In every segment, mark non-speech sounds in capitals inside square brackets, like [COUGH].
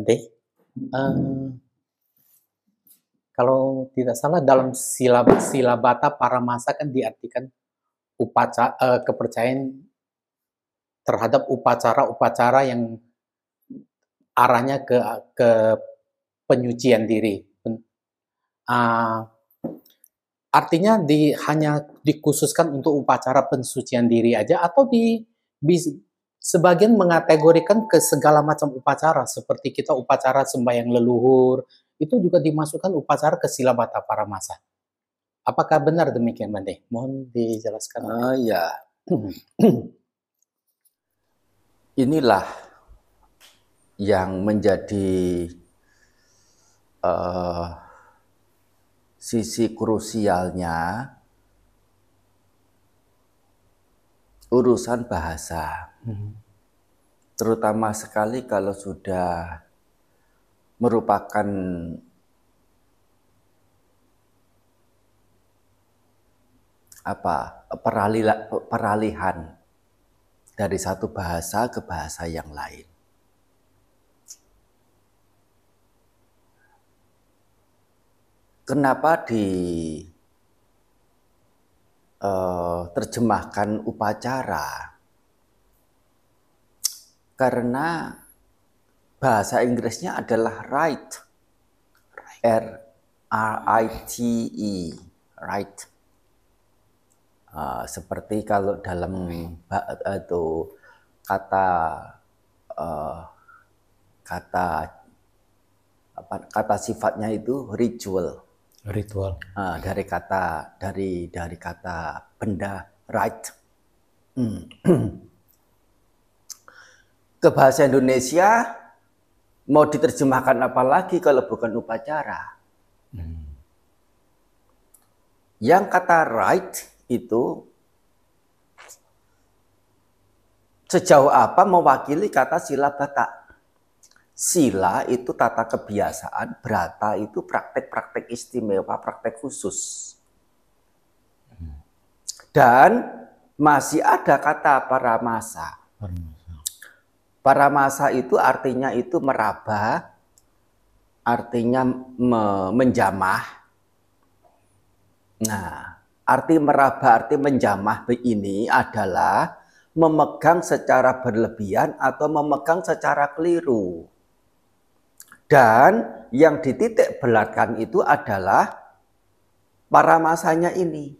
Bante, eh, kalau tidak salah dalam sila silabata masa kan diartikan upacara eh, kepercayaan terhadap upacara-upacara yang arahnya ke ke penyucian diri. Uh, artinya di hanya dikhususkan untuk upacara pensucian diri aja atau di, di sebagian mengategorikan ke segala macam upacara seperti kita upacara sembahyang leluhur itu juga dimasukkan upacara ke silabata para masa. Apakah benar demikian, Bante? Mohon dijelaskan. Uh, ya. Inilah yang menjadi uh, sisi krusialnya urusan bahasa. Hmm. Terutama sekali kalau sudah merupakan apa peralihan dari satu bahasa ke bahasa yang lain. Kenapa di uh, terjemahkan upacara? Karena bahasa Inggrisnya adalah right. R R I T E, right. Uh, seperti kalau dalam itu kata uh, kata apa kata sifatnya itu ritual. Ritual. Uh, dari kata dari dari kata benda right. Hmm. [CLEARS THROAT] Ke bahasa Indonesia Mau diterjemahkan apa lagi kalau bukan upacara? Hmm. Yang kata right itu sejauh apa mewakili kata sila bata. Sila itu tata kebiasaan, berata itu praktek-praktek istimewa, praktek khusus. Dan masih ada kata para masa. Para masa itu artinya itu meraba, artinya me menjamah. Nah, arti meraba, arti menjamah ini adalah memegang secara berlebihan atau memegang secara keliru. Dan yang dititik belatkan itu adalah para masanya ini.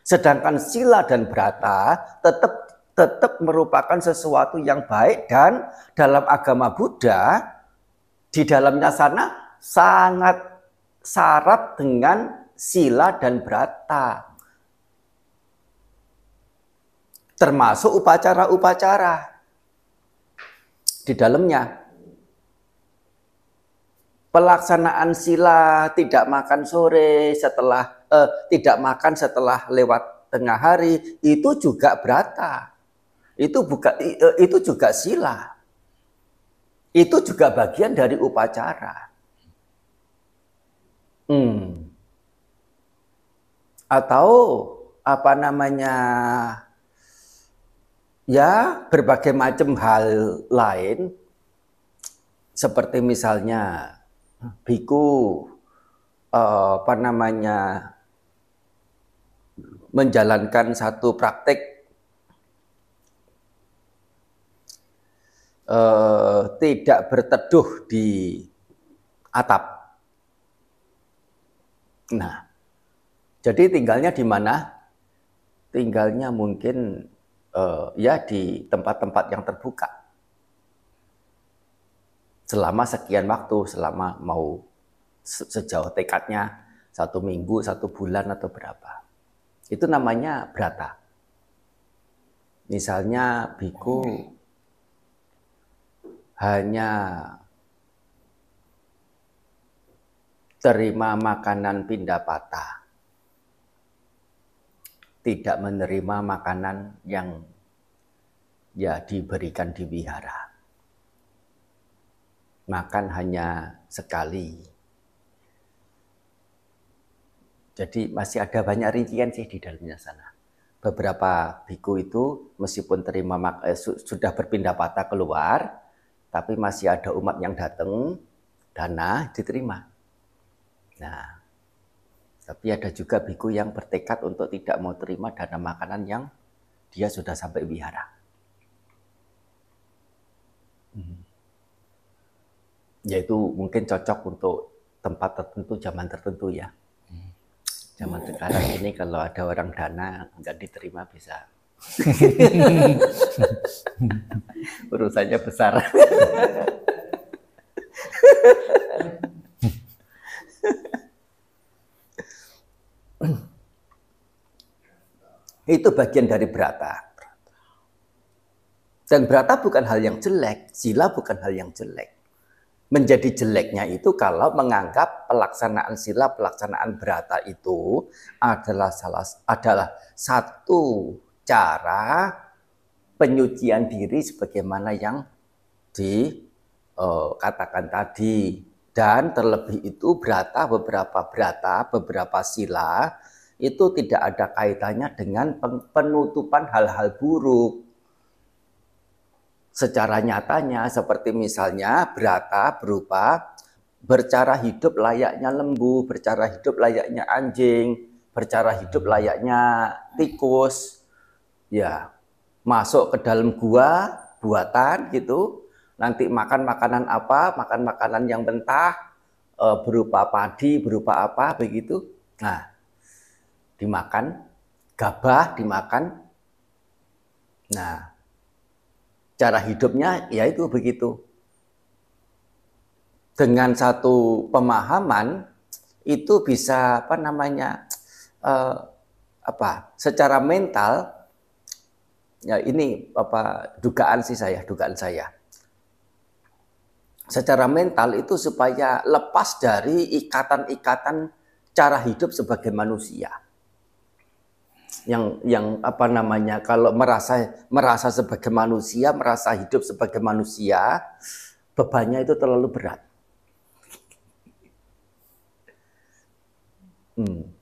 Sedangkan sila dan berata tetap tetap merupakan sesuatu yang baik dan dalam agama Buddha di dalamnya sana sangat syarat dengan sila dan brata. Termasuk upacara-upacara di dalamnya. Pelaksanaan sila tidak makan sore setelah eh, tidak makan setelah lewat tengah hari itu juga brata itu bukan e, itu juga sila. Itu juga bagian dari upacara. Hmm. Atau apa namanya ya berbagai macam hal lain seperti misalnya biku apa namanya menjalankan satu praktek eh, tidak berteduh di atap. Nah, jadi tinggalnya di mana? Tinggalnya mungkin eh, ya di tempat-tempat yang terbuka. Selama sekian waktu, selama mau sejauh tekadnya satu minggu, satu bulan atau berapa. Itu namanya berata. Misalnya biku hanya terima makanan pindah patah. Tidak menerima makanan yang ya diberikan di wihara. Makan hanya sekali. Jadi masih ada banyak rincian sih di dalamnya sana. Beberapa biku itu meskipun terima eh, sudah berpindah patah keluar, tapi masih ada umat yang datang, dana diterima. Nah, tapi ada juga biku yang bertekad untuk tidak mau terima dana makanan yang dia sudah sampai wihara. Hmm. Yaitu mungkin cocok untuk tempat tertentu, zaman tertentu ya. Hmm. Zaman sekarang ini kalau ada orang dana nggak diterima bisa [LAUGHS] Urusannya besar. Itu bagian dari berata. Dan berata bukan hal yang jelek, sila bukan hal yang jelek. Menjadi jeleknya itu kalau menganggap pelaksanaan sila, pelaksanaan berata itu adalah salah adalah satu cara penyucian diri sebagaimana yang dikatakan uh, tadi. Dan terlebih itu berata beberapa berata beberapa sila itu tidak ada kaitannya dengan penutupan hal-hal buruk secara nyatanya seperti misalnya berata berupa bercara hidup layaknya lembu, bercara hidup layaknya anjing, bercara hidup layaknya tikus, ya masuk ke dalam gua buatan gitu. Nanti makan makanan apa makan makanan yang mentah e, berupa padi berupa apa begitu. Nah dimakan gabah dimakan nah cara hidupnya ya itu begitu dengan satu pemahaman itu bisa apa namanya uh, apa secara mental Ya, ini apa dugaan sih saya, dugaan saya. Secara mental itu supaya lepas dari ikatan-ikatan cara hidup sebagai manusia. Yang yang apa namanya kalau merasa merasa sebagai manusia, merasa hidup sebagai manusia, bebannya itu terlalu berat. Hmm.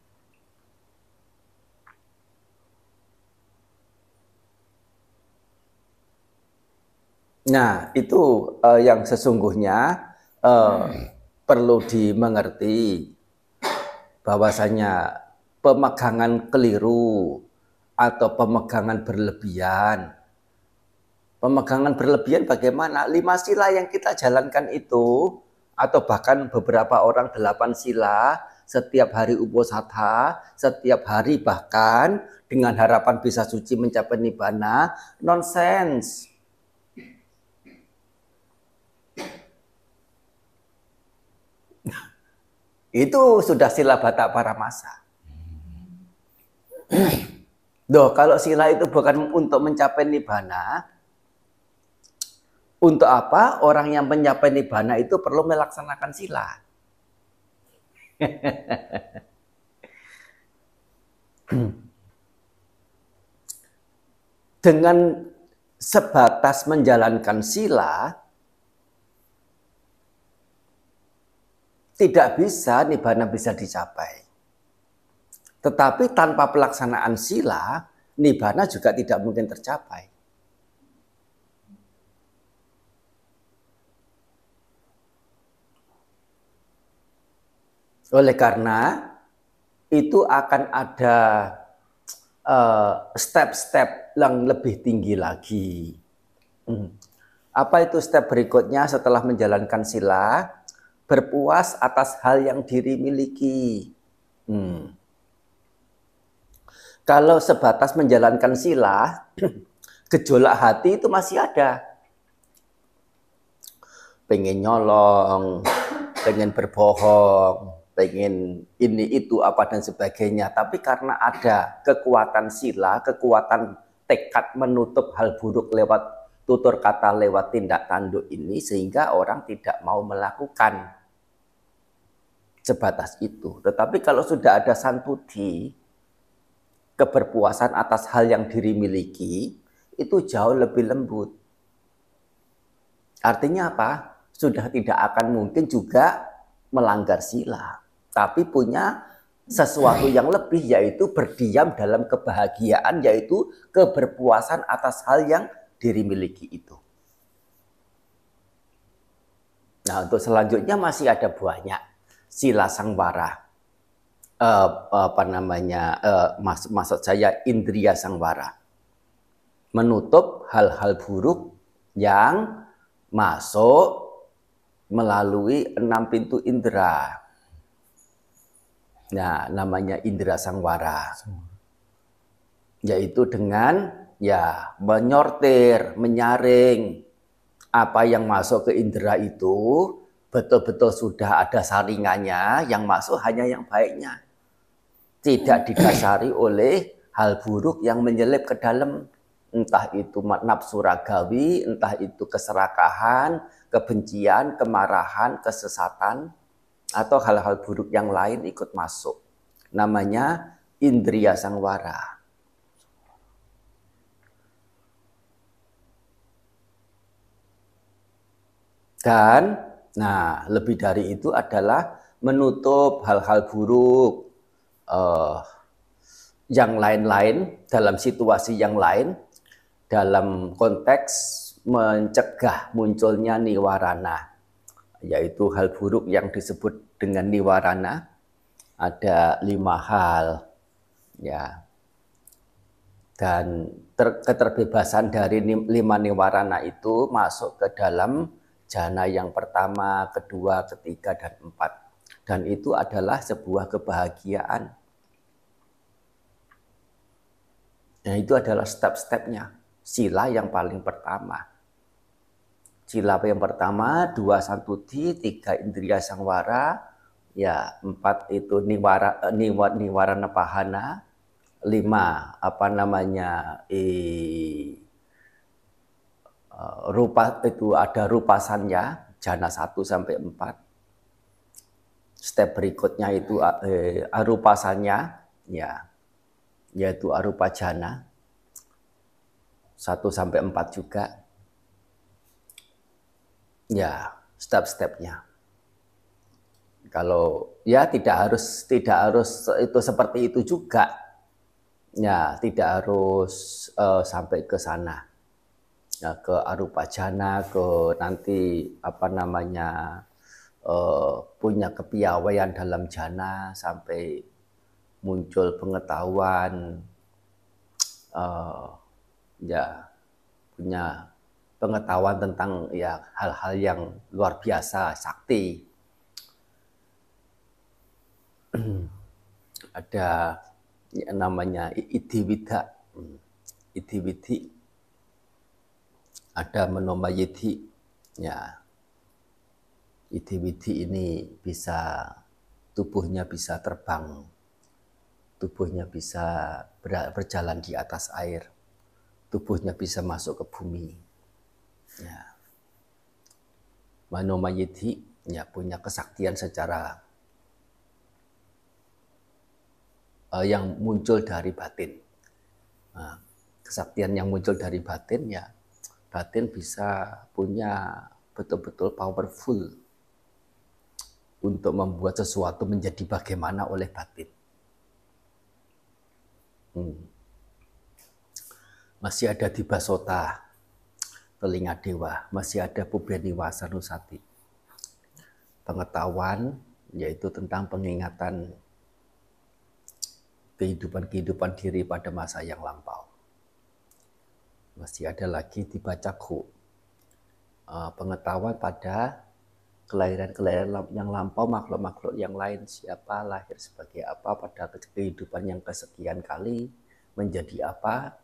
Nah, itu uh, yang sesungguhnya uh, perlu dimengerti bahwasanya pemegangan keliru atau pemegangan berlebihan. Pemegangan berlebihan bagaimana? Lima sila yang kita jalankan itu atau bahkan beberapa orang delapan sila setiap hari uposatha, setiap hari bahkan dengan harapan bisa suci mencapai nibbana, nonsense [LAUGHS] Itu sudah sila batak para masa. Doh, kalau sila itu bukan untuk mencapai nibbana, untuk apa orang yang mencapai nibbana itu perlu melaksanakan sila? [CLEARS THROAT] Dengan sebatas menjalankan sila, tidak bisa nibbana bisa dicapai. Tetapi tanpa pelaksanaan sila, nibbana juga tidak mungkin tercapai. Oleh karena itu akan ada eh, step-step uh, yang lebih tinggi lagi. Hmm. Apa itu step berikutnya setelah menjalankan sila? berpuas atas hal yang diri miliki. Hmm. Kalau sebatas menjalankan sila, [CLEARS THROAT] gejolak hati itu masih ada. Pengen nyolong, pengen berbohong, pengen ini itu apa dan sebagainya. Tapi karena ada kekuatan sila, kekuatan tekad menutup hal buruk lewat tutur kata lewat tindak tanduk ini sehingga orang tidak mau melakukan sebatas itu. Tetapi kalau sudah ada santuti, keberpuasan atas hal yang diri miliki, itu jauh lebih lembut. Artinya apa? Sudah tidak akan mungkin juga melanggar sila. Tapi punya sesuatu yang lebih yaitu berdiam dalam kebahagiaan yaitu keberpuasan atas hal yang diri miliki itu. Nah, untuk selanjutnya masih ada banyak sila sangwara. Uh, apa namanya? Uh, mas, maksud saya indria sangwara. Menutup hal-hal buruk yang masuk melalui enam pintu indera. Nah, namanya indera sangwara. Yaitu dengan ya menyortir, menyaring apa yang masuk ke indera itu betul-betul sudah ada saringannya, yang masuk hanya yang baiknya. Tidak didasari oleh hal buruk yang menyelip ke dalam entah itu nafsu ragawi, entah itu keserakahan, kebencian, kemarahan, kesesatan, atau hal-hal buruk yang lain ikut masuk. Namanya indria sangwara. Dan nah lebih dari itu adalah menutup hal-hal buruk uh, yang lain-lain dalam situasi yang lain dalam konteks mencegah munculnya niwarana yaitu hal buruk yang disebut dengan niwarana ada lima hal ya dan ter, keterbebasan dari lima niwarana itu masuk ke dalam jana yang pertama, kedua, ketiga, dan empat. Dan itu adalah sebuah kebahagiaan. Nah itu adalah step-stepnya. Sila yang paling pertama. Sila yang pertama, dua santuti, tiga indria sangwara, ya empat itu niwara niwara, niwara nepahana, lima apa namanya eh, Eh, rupa itu ada rupasannya jana 1 sampai 4. Step berikutnya itu eh, arupasannya ya yaitu arupa jana 1 sampai 4 juga. Ya, step-stepnya. Kalau ya tidak harus tidak harus itu seperti itu juga. Ya, tidak harus uh, sampai ke sana ya, ke arupa jana, ke nanti apa namanya uh, punya kepiawaian dalam jana sampai muncul pengetahuan uh, ya punya pengetahuan tentang ya hal-hal yang luar biasa sakti. [CLEARS THROAT] Ada ya, namanya idiwida idiwidi ada menomayiti ya. Iti-witi ini bisa tubuhnya bisa terbang tubuhnya bisa berjalan di atas air tubuhnya bisa masuk ke bumi. Ya. Manomayiti ya punya kesaktian secara uh, yang muncul dari batin. Nah, kesaktian yang muncul dari batin ya batin bisa punya betul-betul powerful untuk membuat sesuatu menjadi bagaimana oleh batin. Hmm. Masih ada di Basota, telinga dewa, masih ada Pubeni Wasanusati. Pengetahuan yaitu tentang pengingatan kehidupan-kehidupan diri pada masa yang lampau masih ada lagi dibacaku uh, pengetahuan pada kelahiran-kelahiran yang lampau makhluk-makhluk yang lain siapa lahir sebagai apa pada kehidupan yang kesekian kali menjadi apa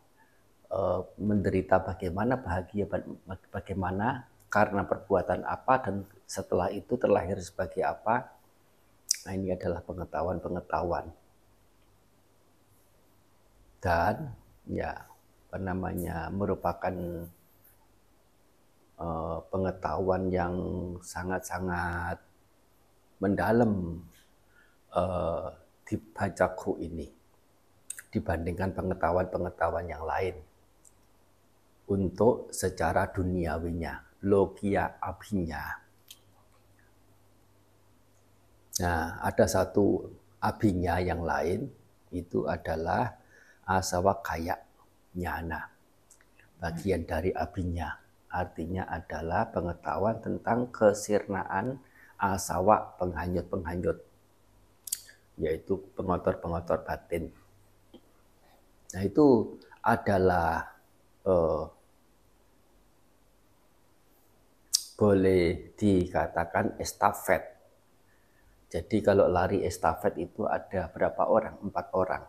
uh, menderita bagaimana bahagia bagaimana karena perbuatan apa dan setelah itu terlahir sebagai apa. Nah ini adalah pengetahuan-pengetahuan. Dan ya apa namanya merupakan uh, pengetahuan yang sangat-sangat mendalam uh, di bacaku ini dibandingkan pengetahuan-pengetahuan yang lain untuk secara duniawinya, logia abinya. Nah, ada satu abinya yang lain, itu adalah asawa kaya nyana, bagian dari abinya. Artinya adalah pengetahuan tentang kesirnaan asawa penghanyut-penghanyut, yaitu pengotor-pengotor batin. Nah itu adalah eh, boleh dikatakan estafet. Jadi kalau lari estafet itu ada berapa orang? Empat orang.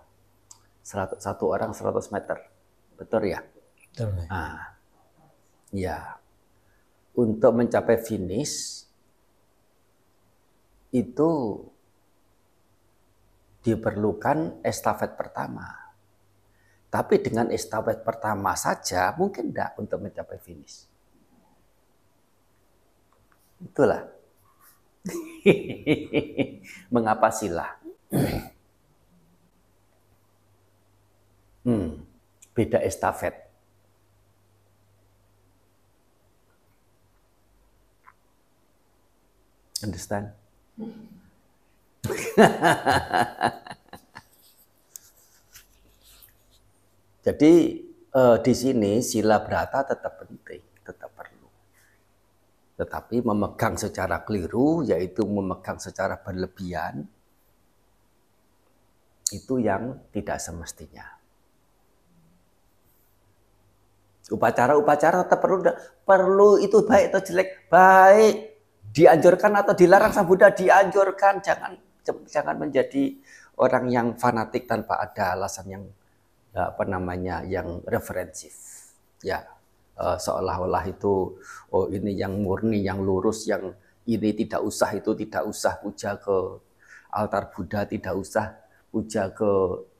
Satu orang 100 meter. Betul ya? Betul. Nah, ya. Untuk mencapai finish itu diperlukan estafet pertama. Tapi dengan estafet pertama saja mungkin tidak untuk mencapai finish. Itulah. [LAUGHS] Mengapa sila? Hmm, beda estafet. Understand? [LAUGHS] Jadi eh, di sini sila berata tetap penting, tetap perlu. Tetapi memegang secara keliru, yaitu memegang secara berlebihan, itu yang tidak semestinya. Upacara-upacara tetap perlu, perlu itu baik atau jelek, baik dianjurkan atau dilarang sang Buddha dianjurkan, jangan jangan menjadi orang yang fanatik tanpa ada alasan yang apa namanya yang referensif. Ya, uh, seolah-olah itu oh ini yang murni, yang lurus, yang ini tidak usah itu tidak usah puja ke altar Buddha, tidak usah puja ke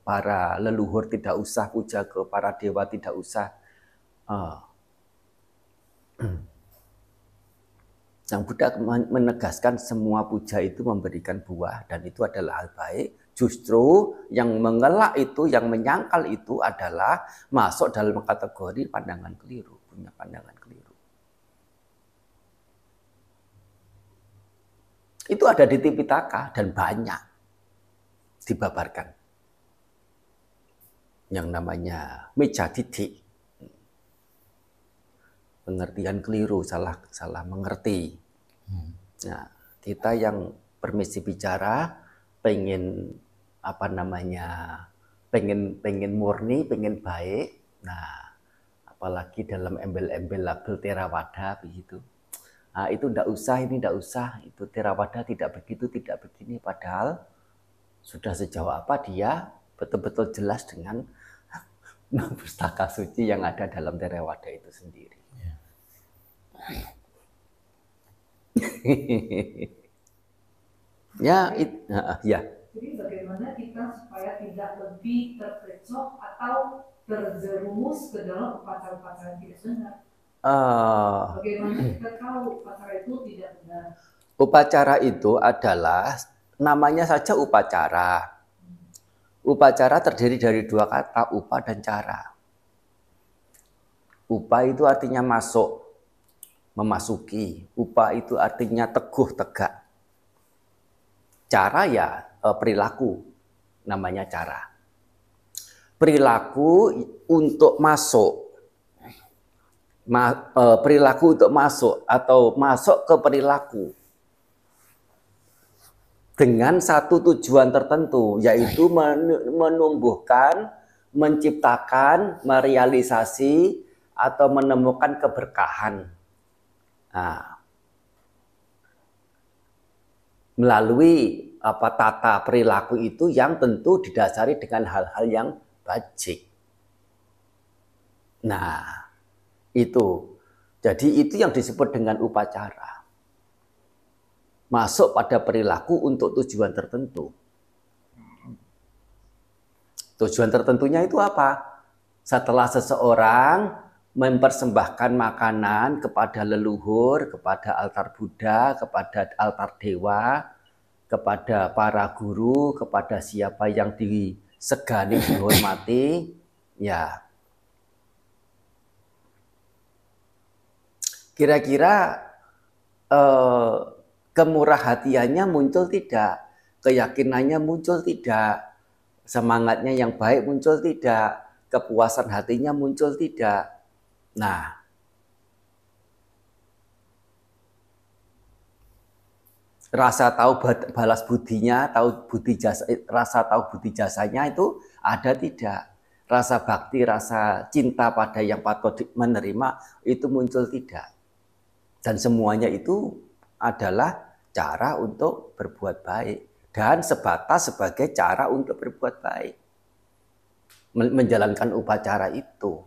para leluhur, tidak usah puja ke para dewa, tidak usah. Uh, [CLEARS THROAT] Sang Buddha menegaskan semua puja itu memberikan buah dan itu adalah hal baik. Justru yang mengelak itu, yang menyangkal itu adalah masuk dalam kategori pandangan keliru punya pandangan keliru. Itu ada di Tipitaka dan banyak dibabarkan. Yang namanya mejaditi. Pengertian keliru, salah salah mengerti. Hmm. Nah, kita yang permisi bicara pengen apa namanya pengen pengen murni pengen baik nah apalagi dalam embel-embel label Theravada begitu. Nah, itu tidak usah, ini tidak usah, itu Theravada tidak begitu, tidak begini. Padahal sudah sejauh apa dia betul-betul jelas dengan [LAUGHS] pustaka suci yang ada dalam Theravada itu sendiri. Ya. [LAUGHS] ya, it, uh, ya. Jadi bagaimana kita supaya tidak lebih terkecoh atau terjerumus ke dalam upacara-upacara tidak benar. Uh, Bagaimana kita tahu upacara itu tidak benar? Upacara itu adalah namanya saja upacara. Upacara terdiri dari dua kata, upa dan cara. Upa itu artinya masuk, memasuki. Upa itu artinya teguh, tegak. Cara ya eh, perilaku, namanya cara perilaku untuk masuk Ma, e, perilaku untuk masuk atau masuk ke perilaku dengan satu tujuan tertentu yaitu menumbuhkan, menciptakan, merealisasi atau menemukan keberkahan. Nah, melalui apa tata perilaku itu yang tentu didasari dengan hal-hal yang bajik. Nah, itu. Jadi itu yang disebut dengan upacara. Masuk pada perilaku untuk tujuan tertentu. Tujuan tertentunya itu apa? Setelah seseorang mempersembahkan makanan kepada leluhur, kepada altar Buddha, kepada altar dewa, kepada para guru, kepada siapa yang di segani dihormati, ya. Kira-kira eh, kemurah hatiannya muncul tidak, keyakinannya muncul tidak, semangatnya yang baik muncul tidak, kepuasan hatinya muncul tidak. Nah, rasa tahu balas budinya, tahu budi jasa, eh, rasa tahu budi jasanya itu ada tidak? Rasa bakti, rasa cinta pada yang patut menerima itu muncul tidak? Dan semuanya itu adalah cara untuk berbuat baik dan sebatas sebagai cara untuk berbuat baik menjalankan upacara itu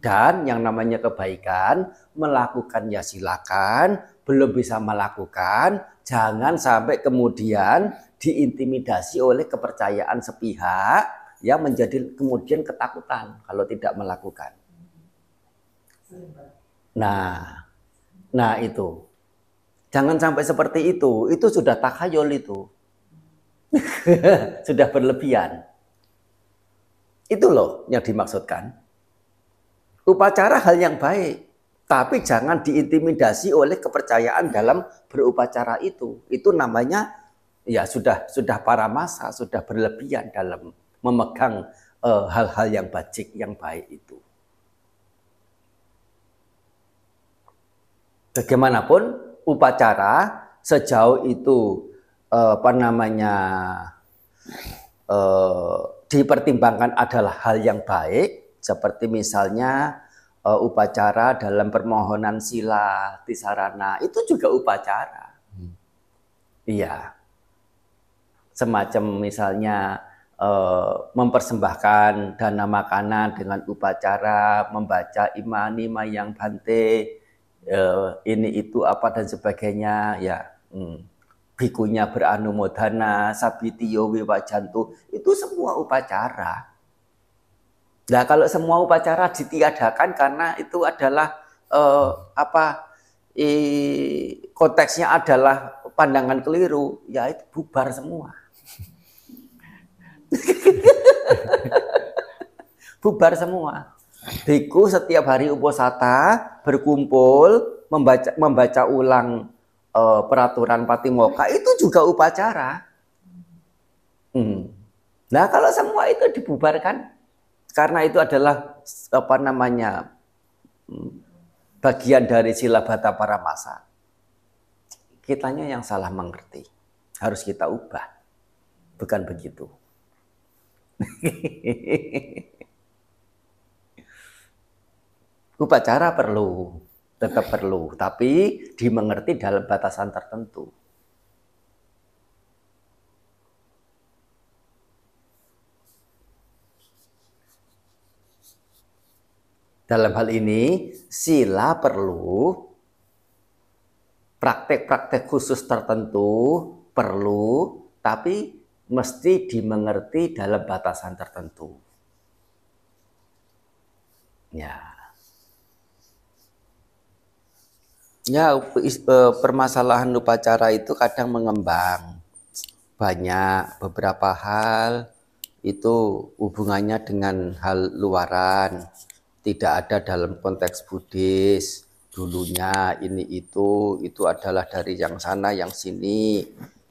dan yang namanya kebaikan, melakukan ya silakan, belum bisa melakukan, jangan sampai kemudian diintimidasi oleh kepercayaan sepihak yang menjadi kemudian ketakutan kalau tidak melakukan. Nah, nah itu. Jangan sampai seperti itu. Itu sudah takhayul itu. [LAUGHS] sudah berlebihan. Itu loh yang dimaksudkan. Upacara hal yang baik, tapi jangan diintimidasi oleh kepercayaan dalam berupacara itu. Itu namanya ya sudah sudah para masa, sudah berlebihan dalam memegang eh, hal-hal uh, yang bajik, yang baik itu. Bagaimanapun upacara sejauh itu uh, apa namanya uh, dipertimbangkan adalah hal yang baik, seperti misalnya uh, upacara dalam permohonan sila tisarana itu juga upacara. Hmm. Iya. Semacam misalnya uh, mempersembahkan dana makanan dengan upacara membaca imani mayang bante uh, ini itu apa dan sebagainya ya. Hmm. Bikunya beranumodana, sabitiyo wiwajantu, itu semua upacara. Nah, kalau semua upacara ditiadakan karena itu adalah eh, apa eh, konteksnya adalah pandangan keliru, ya itu bubar semua. [LAUGHS] bubar semua. Biku setiap hari uposata berkumpul membaca membaca ulang uh, peraturan patimoka itu juga upacara. Hmm. Nah kalau semua itu dibubarkan, karena itu adalah apa namanya bagian dari sila bata para masa. Kitanya yang salah mengerti. Harus kita ubah. Bukan begitu. Upacara perlu, tetap perlu, tapi dimengerti dalam batasan tertentu. Dalam hal ini, sila perlu praktek-praktek khusus tertentu perlu, tapi mesti dimengerti dalam batasan tertentu. Ya. Ya, e, permasalahan upacara itu kadang mengembang. Banyak beberapa hal itu hubungannya dengan hal luaran tidak ada dalam konteks Buddhis. Dulunya ini itu itu adalah dari yang sana yang sini.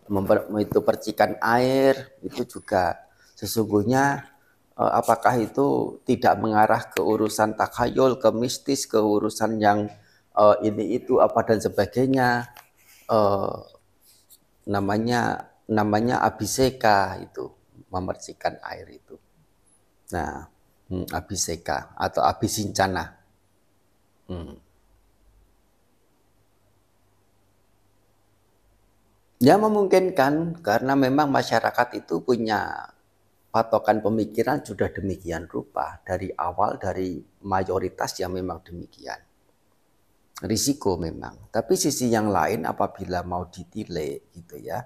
Memper, itu percikan air itu juga sesungguhnya eh, apakah itu tidak mengarah ke urusan takhayul ke mistis ke urusan yang eh, ini itu apa dan sebagainya. Eh, namanya namanya abiseka itu memercikan air itu. Nah hmm, abiseka atau abisincana. Hmm. Ya memungkinkan karena memang masyarakat itu punya patokan pemikiran sudah demikian rupa dari awal dari mayoritas yang memang demikian. Risiko memang. Tapi sisi yang lain apabila mau ditile gitu ya.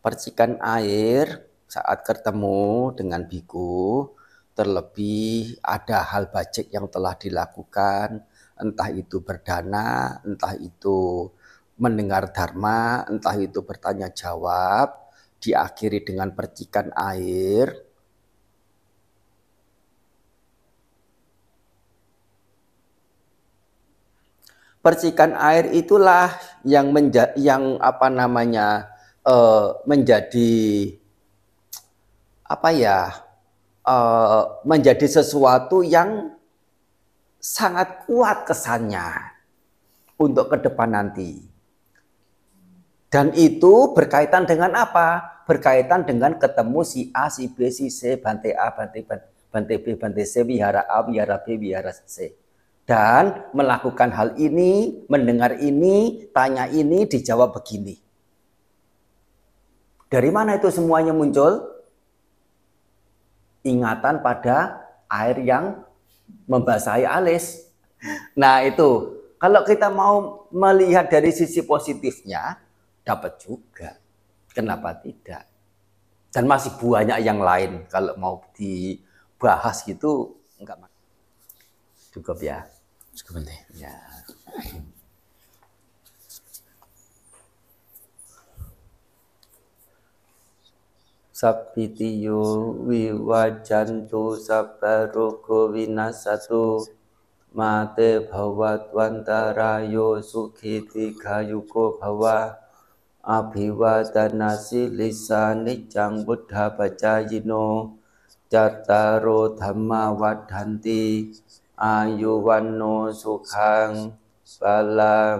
Percikan air saat ketemu dengan biku Terlebih ada hal bajik yang telah dilakukan, entah itu berdana, entah itu mendengar dharma, entah itu bertanya jawab, diakhiri dengan percikan air. Percikan air itulah yang menja yang apa namanya uh, menjadi apa ya Eh, menjadi sesuatu yang sangat kuat kesannya untuk ke depan nanti. Dan itu berkaitan dengan apa? Berkaitan dengan ketemu si A, si B, si C, Bante A, Bante B, Bante, B, Bante C, Wihara A, Wihara B, Wihara C dan melakukan hal ini, mendengar ini, tanya ini, dijawab begini. Dari mana itu semuanya muncul? ingatan pada air yang membasahi alis. Nah, itu. Kalau kita mau melihat dari sisi positifnya, dapat juga. Kenapa tidak? Dan masih banyak yang lain kalau mau dibahas gitu enggak cukup ya. Cukup nanti. Ya. สัพพิติโยวิวัจจันตุสัพพโรโควินัสตุมาเตภวัตวันตารายโยสุขิติขายุโกภวะอภิวาตนาสิลิสานิจังบุทธาปจายิโน จัตตารโอธรรมาวัฏทันติ อายุวันโนสุขังบาลัง